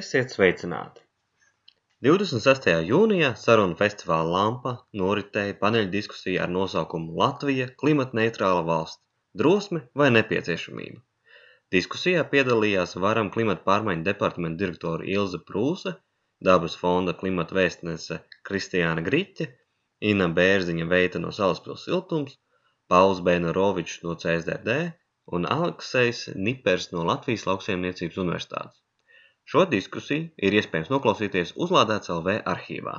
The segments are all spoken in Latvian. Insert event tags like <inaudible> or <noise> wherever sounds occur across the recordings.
Esiet sveicināti! 26. jūnijā sarunu festivāla Lampa noritēja paneļdiskusija ar nosaukumu Latvija – klimatneitrāla valsts – drosme vai nepieciešamība? Diskusijā piedalījās Varam klimata pārmaiņu departamenta direktore Ilze Prūse, Dabas fonda klimata vēstnese Kristiāna Griķe, Inna Bērziņa Veita no Salaspils siltums, Pauls Bēnorovičs no CSDD un Aleksejs Nipers no Latvijas lauksaimniecības universitātes. Šo diskusiju ir iespējams noklausīties Uzlādēts LV arhīvā.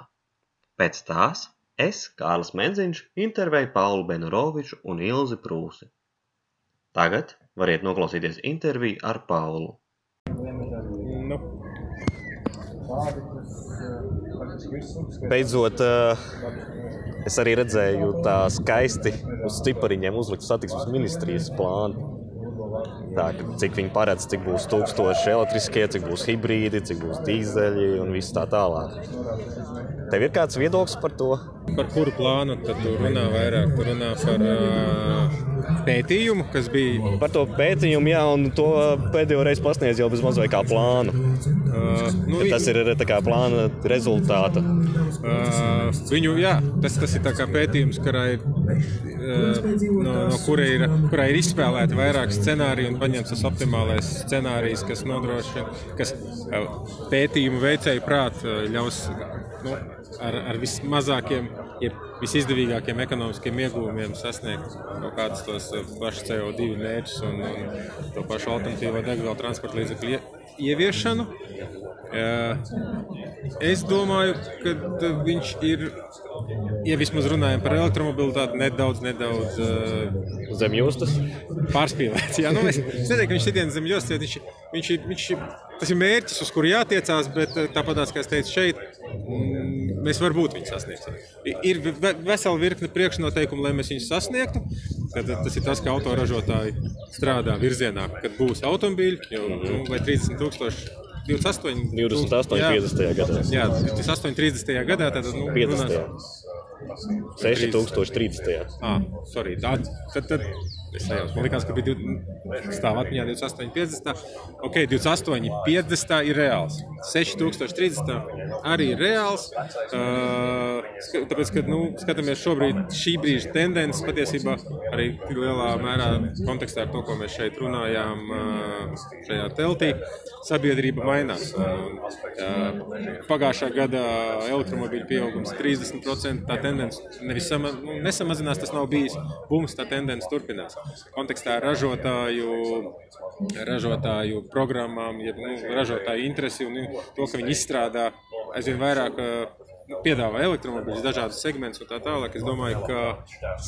Pēc tās es, Kārlis Menziņš, intervēju Paulu Benoroviču un Ilzi Prūsi. Tagad variet noklausīties interviju ar Paulu. Nu, Beidzot, eh, es arī redzēju tā skaisti uz cipariņiem uzlikt satiksmes ministrijas plānu. Tā, cik viņi paredz, cik būs tūkstoši elektriskie, cik būs hibrīdi, cik būs dīzeļi un viss tā tālāk. Tev ir kāds viedoklis par to? par kuru plānu tad tu runā vairāk? Tu runā par uh, pētījumu, kas bija. Par to pētījumu, jā, un to pēdējo reizi pasniedz jau bez mazliet kā plānu. Uh, nu, Tas ir kā plāna rezultāta. Uh, viņu, jā, tas, tas ir kā pētījums, kurā ir, no, no kura ir, kurā ir izspēlēti vairāk scenāriju un paņemts tas optimālais scenārijs, kas nodrošina, kas uh, pētījumu veicēju prāt uh, ļaus nu, ar, ar vismazākiem, jeb visizdevīgākiem ekonomiskiem ieguvumiem sasniegt kaut kādus tos uh, pašus CO2 mērķus un, un to pašu alternatīvo degvielu transporta līdzekļu ie- ieviešanu. Es domāju, ka viņš ir, ja vismaz runājam par elektromobilitāti, nedaudz, nedaudz uh, Zem jūstas. pārspīlēts. Jā, nu, es, es neteiktu, ka viņš sitiens zem jostas, viņš, viņš, ir- viņš, ir- tas ir mērķis, uz kuru jātiecās, bet uh, tāpat kā es teicu šeit, mm, mēs varbūt viņu sasniegsim. Ir ve- vesela virkne priekšnoteikumu, lai mēs viņus sasniegtu. Tad, tas ir tas, ka autoražotāji strādā virzienā, kad būs automobīļi, jau nu, vai 30 tūkstoši. 28, 28, jā, 50. gadā. Jā, 28, 30. gadā. Tad, nu, 50. runās- 6030. Ah, sorry, tā, tad, tad es sajaucu. Man liekas, ka bija 20 stāv atmiņā 28, 50. Ok, 28, 50 ir reāls. 6030 arī ir reāls. Uh, tāpēc, kad nu, skatāmies šobrīd šī brīža tendences, patiesībā arī lielā mērā kontekstā ar to, ko mēs šeit runājām uh, šajā teltī, sabiedrība mainās. Uh, pagājušā gada elektromobīļu pieaugums 30%. Tendence sama, nu, nesamazinās, tas nav bijis bums, tā tendence turpinās. Kontekstā ražotāju, ražotāju programmām, jeb nu, ražotāju interesi un to, ka viņi izstrādā aizvien vairāk. uh, nu, Piedāvā elektromobīļus, dažādus segmentus un tā tālāk. Es domāju, ka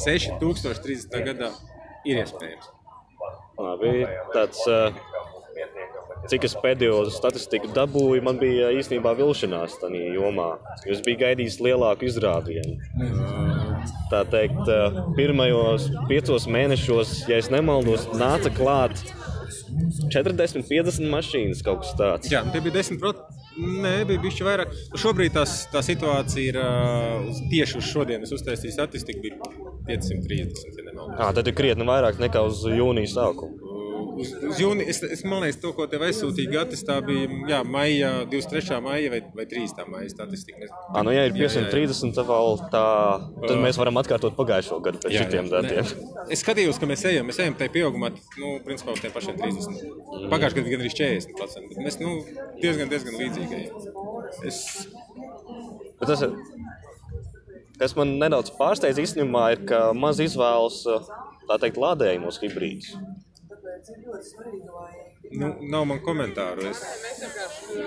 6030. gadā ir iespējams. Labi, tāds, eh, cik es pēdējo statistiku dabūju, man bija īstenībā vilšanās tajā jomā. Jūs bijat gaidījis lielāku izrādienu. Tā teikt, pirmajos piecos mēnešos, ja es nemaldos, nāca klāt 40, 50 mašīnas kaut kas tāds. Jā, tie bija 10%. Nē, bija bijuši vairāk. Šobrīd tās, tā situācija ir uh, tieši uz šodienas uztaisīta statistika. Bija 530. Ja. À, tad ir krietni vairāk nekā uz jūnijas sākumu. Uz, uz jūniju, es, es liekas, to, ko tev aizsūtīja Gatis, tā bija jā, maija, 23. maija vai, vai 3. maija statistika. Mēs... À, nu, ja ir Jā, jā, jā. 530, tad, vēl tā, tad mēs varam atkārtot pagājušo gadu pēc Jā, šitiem datiem. Ne, Es skatījos, ka mēs ejam, mēs ejam tajā pieaugumā, nu, principā uz tiem pašiem 30. Pagājušajā gadā gan arī 40%, bet mēs nu, diezgan, diezgan līdzīgi ejam. Es, Bet tas, ir- kas man nedaudz pārsteidz īstenībā, ir, ka maz izvēlas tā teikt lādējumos hibrīdus. Nu, nav man komentāru. Es,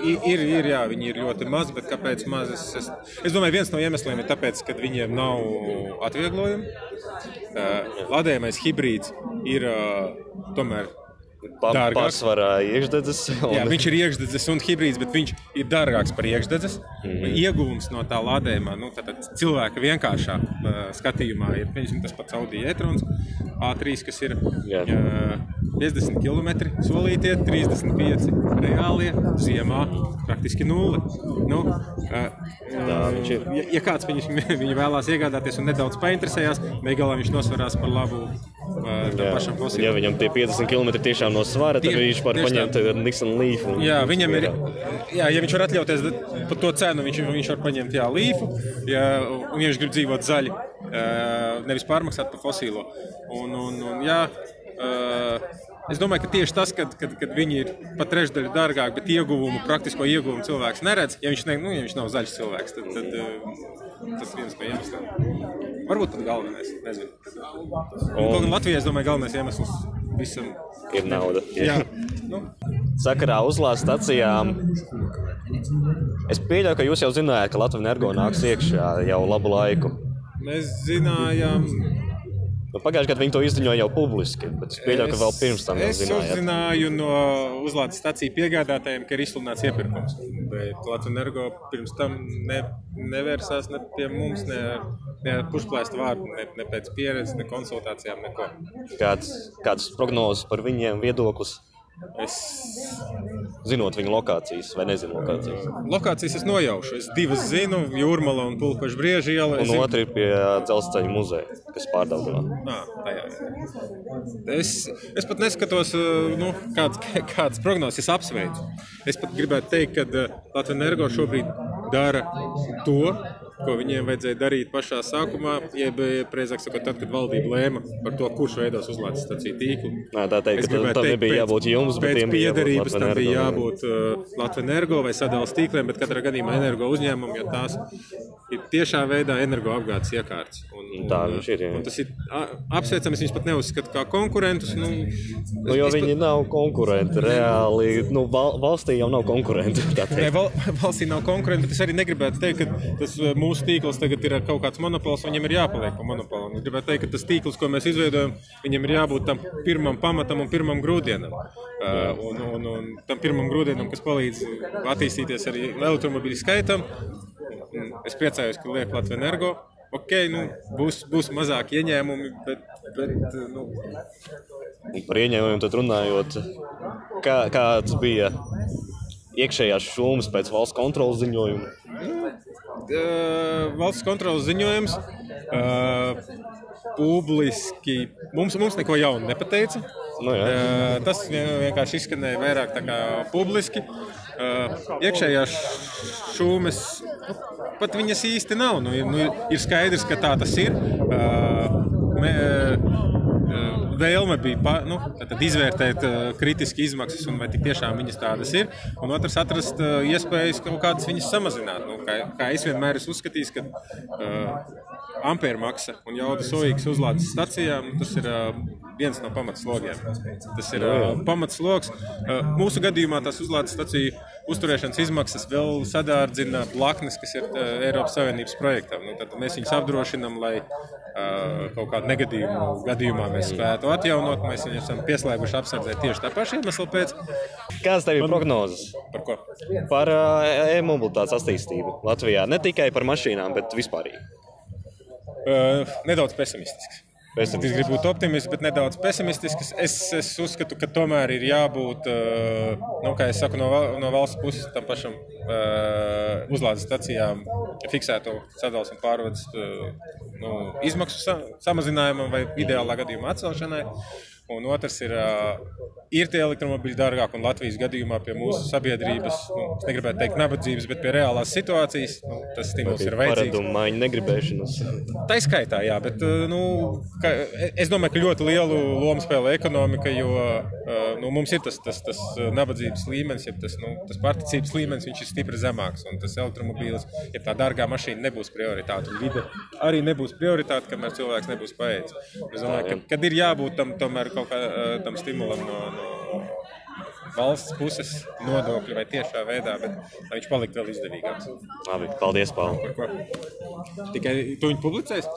i- ir, ir, jā, viņi ir ļoti mazi, bet kāpēc maz? Es, es, es domāju, viens no iemesliem ir tas, ka viņiem nav atvieglojumu. Uh, Lādējamais hibrīds ir uh, tomēr Pa, pārsvarā iekšdedzes. Jā, viņš ir iekšdedzes un hibrīds, bet viņš ir dārgāks par iekšdedzes. Mm. -hmm. Ieguvums no tā lādējuma, nu, tātad cilvēka vienkāršā uh, skatījumā, ir piemēram tas pats Audi e-trons A3, kas ir Jā. uh, 50 km solītie, 35 reālie, ziemā praktiski nulle. Nu, Tā viņš ir. Ja, ja kāds viņus, <laughs> viņu vēlās iegādāties un nedaudz painteresējās, beigās viņš nosverās par labu uh, tam pašam Ja fosiliem. viņam tie 50 km tiešām no svara, tad viņš var paņemt Nixon Leaf. un- Jā, viņam ir. Jā, ja viņš var atļauties par to cenu, viņš, viņš var paņemt jā, līfu. Ja, un, ja viņš grib dzīvot zaļi, nevis pārmaksāt par fosīlo. Un, un, un, jā, es domāju, ka tieši tas, kad, kad, kad viņi ir pat trešdaļu dārgāki, bet ieguvumu, praktisko ieguvumu cilvēks neredz, ja viņš, ne, nu, ja viņš nav zaļš cilvēks, tad, tad tas ir viens no iemesliem. Varbūt pat galvenais. Nezinu. Un, kaut gan Latvijā, es domāju, galvenais iemesls visam Ir nauda. Jā, nu, Sakarā uzlādes stacijām. Es pieļauju, ka jūs jau zinājāt, ka Latvijas energo nāks iekšā jau labu laiku. mēs zinājām, Nu, Pagājušajā gadā viņi to izziņoja jau publiski, bet es pieļauju, ka vēl pirms tam Es uzzināju no uzlādes stāciju piegādātājiem, ka ir izsludināts iepirkums. Bet Latvijas energo pirms tam ne, nevērsās ne pie mums, ne, ne pušplēstu vārdu, ne, ne pēc pieredzes, ne konsultācijām, neko. Kāds, kāds prognozes par viņiem viedoklis, Es zinot viņu lokācijas vai nezinot lokācijas. lokācijas es nojaušu. Es divas zinu, Jūrmala un Pulkveža brieža iela. Un zinu- otrs ir pie dzelzceļa muzeja, kas pārdaudzina. Jā. es, es pat neskatos, uh, nu, kādas, <laughs> kādas prognozes es apsveicu. Es pat gribētu teikt, ka uh, Latvijas energo šobrīd dara to, ko viņiem vajadzēja darīt pašā sākumā, jeb, precīzāk sakot, tad, kad valdība lēma par to, kurš veidos uzlādes staciju tīklu. Nē, tā teikt, Es gribētu tam teikt, pēc- jābūt jums, bet pēc bija piedarības tam bija jābūt uh, Latvijas energo vai sadalījuma tīkliem, bet katrā gadījumā energo uzņēmumam, jo tās ir tiešā veidā energoapgādes iekārtas. Un, Tā un, viņš ir, jā. tas ir a- apsveicami. Es viņus pat neuzskatu kā konkurentus. Nu, Nu, jo viņi nav konkurenti reāli. Nu, val, valstī jau nav konkurenti. tā. Nē, val, <laughs> valstī nav konkurenti, bet es arī negribētu teikt, ka tas uh, mūsu tīkls tagad ir kaut kāds monopols, viņam ir jāpaliek par monopolu. Es gribētu teikt, ka tas tīkls, ko mēs izveidojam, viņam ir jābūt tam pirmam pamatam un pirmam grūdienam. Uh, un, un, un tam pirmam grūdienam, kas palīdz attīstīties arī elektromobīļu skaitam. Es priecājos, ka liek Latvijas energo. Ok, nu, būs, būs mazāk ieņēmumi, bet, bet nu, Par ieņēmumiem runājot, kā, kāds bija iekšējās šūmas pēc valsts kontrolas ziņojuma. uh, valsts kontrolas ziņojums uh, publiski mums, mums neko jaunu nepateica. Nu, jā. Uh, tas vien- vienkārši izskanēja vairāk publiski. Uh, iekšējās šūmas nu, pat viņas īsti nav. Nu, nu, ir skaidrs, ka tā tas ir. Uh, vēlme bija pa, nu, izvērtēt uh, kritiski izmaksas un vai tiešām viņas tādas ir. Un otrs, atrast uh, iespējas kaut kādas viņas samazināt. Nu, kā, kā es vienmēr esmu uzskatījis, ka uh, ampēra maksa un jaudas oīgas uzlādes stacijām nu, tas ir viens no pamatslogiem. Tas ir pamatslogs. Uh, mūsu gadījumā tās uzlādes staciju uzturēšanas izmaksas vēl sadārdzina blaknes, kas ir Eiropas Savienības projektam. Nu, tad mēs viņus apdrošinām, lai kaut kādu negadījumu gadījumā mēs spētu atjaunot. Mēs viņus esam pieslēguši apsardzē tieši tā paša iemesla pēc. Kādas tev ir prognozes Par ko? par e-mobilitātes attīstību Latvijā? Ne tikai par mašīnām, bet vispār. Uh, nedaudz pesimistisks. Pēc Es gribu būt optimists, bet nedaudz pesimistisks. Es, es uzskatu, ka tomēr ir jābūt, uh, nu, saku, no, no valsts puses tam pašam uh, uzlādes stacijām fiksēto sadalījuma un pārvades nu, izmaksu sa samazinājumam vai ideālā gadījumā atcelšanai. Un otrs ir, ir tie elektromobīļi dārgāki, un Latvijas gadījumā pie mūsu sabiedrības, nu, es negribētu teikt nabadzības, bet pie reālās situācijas, nu, tas stimuls ir vajadzīgs. Paradumu maiņu negribēšanas. Tā skaitā, jā, bet nu, ka, es domāju, ka ļoti lielu lomu spēlē ekonomika, jo nu, mums ir tas, tas, tas nabadzības līmenis, ja tas, nu, tas particības līmenis, viņš ir stipri zemāks. Un tas elektromobīls, ja tā dārgā mašīna nebūs prioritāte, un vide arī nebūs prioritāte, kamēr cilvēks nebūs paēdis. Es domāju, ka, kad ir jābūt tam, tomēr kaut kādam tam stimulam no, no valsts puses, nodokļu vai tiešā veidā, bet lai viņš paliktu vēl izdevīgāks. Labi, paldies, Pāvils. Tikai tu viņu publicēsi?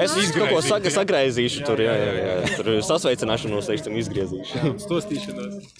Es kaut ko saga, sagraizīšu tur, jā, jā, jā. Tur sasveicināšanos, teiksim, izgriezīšu. Stostīšanos.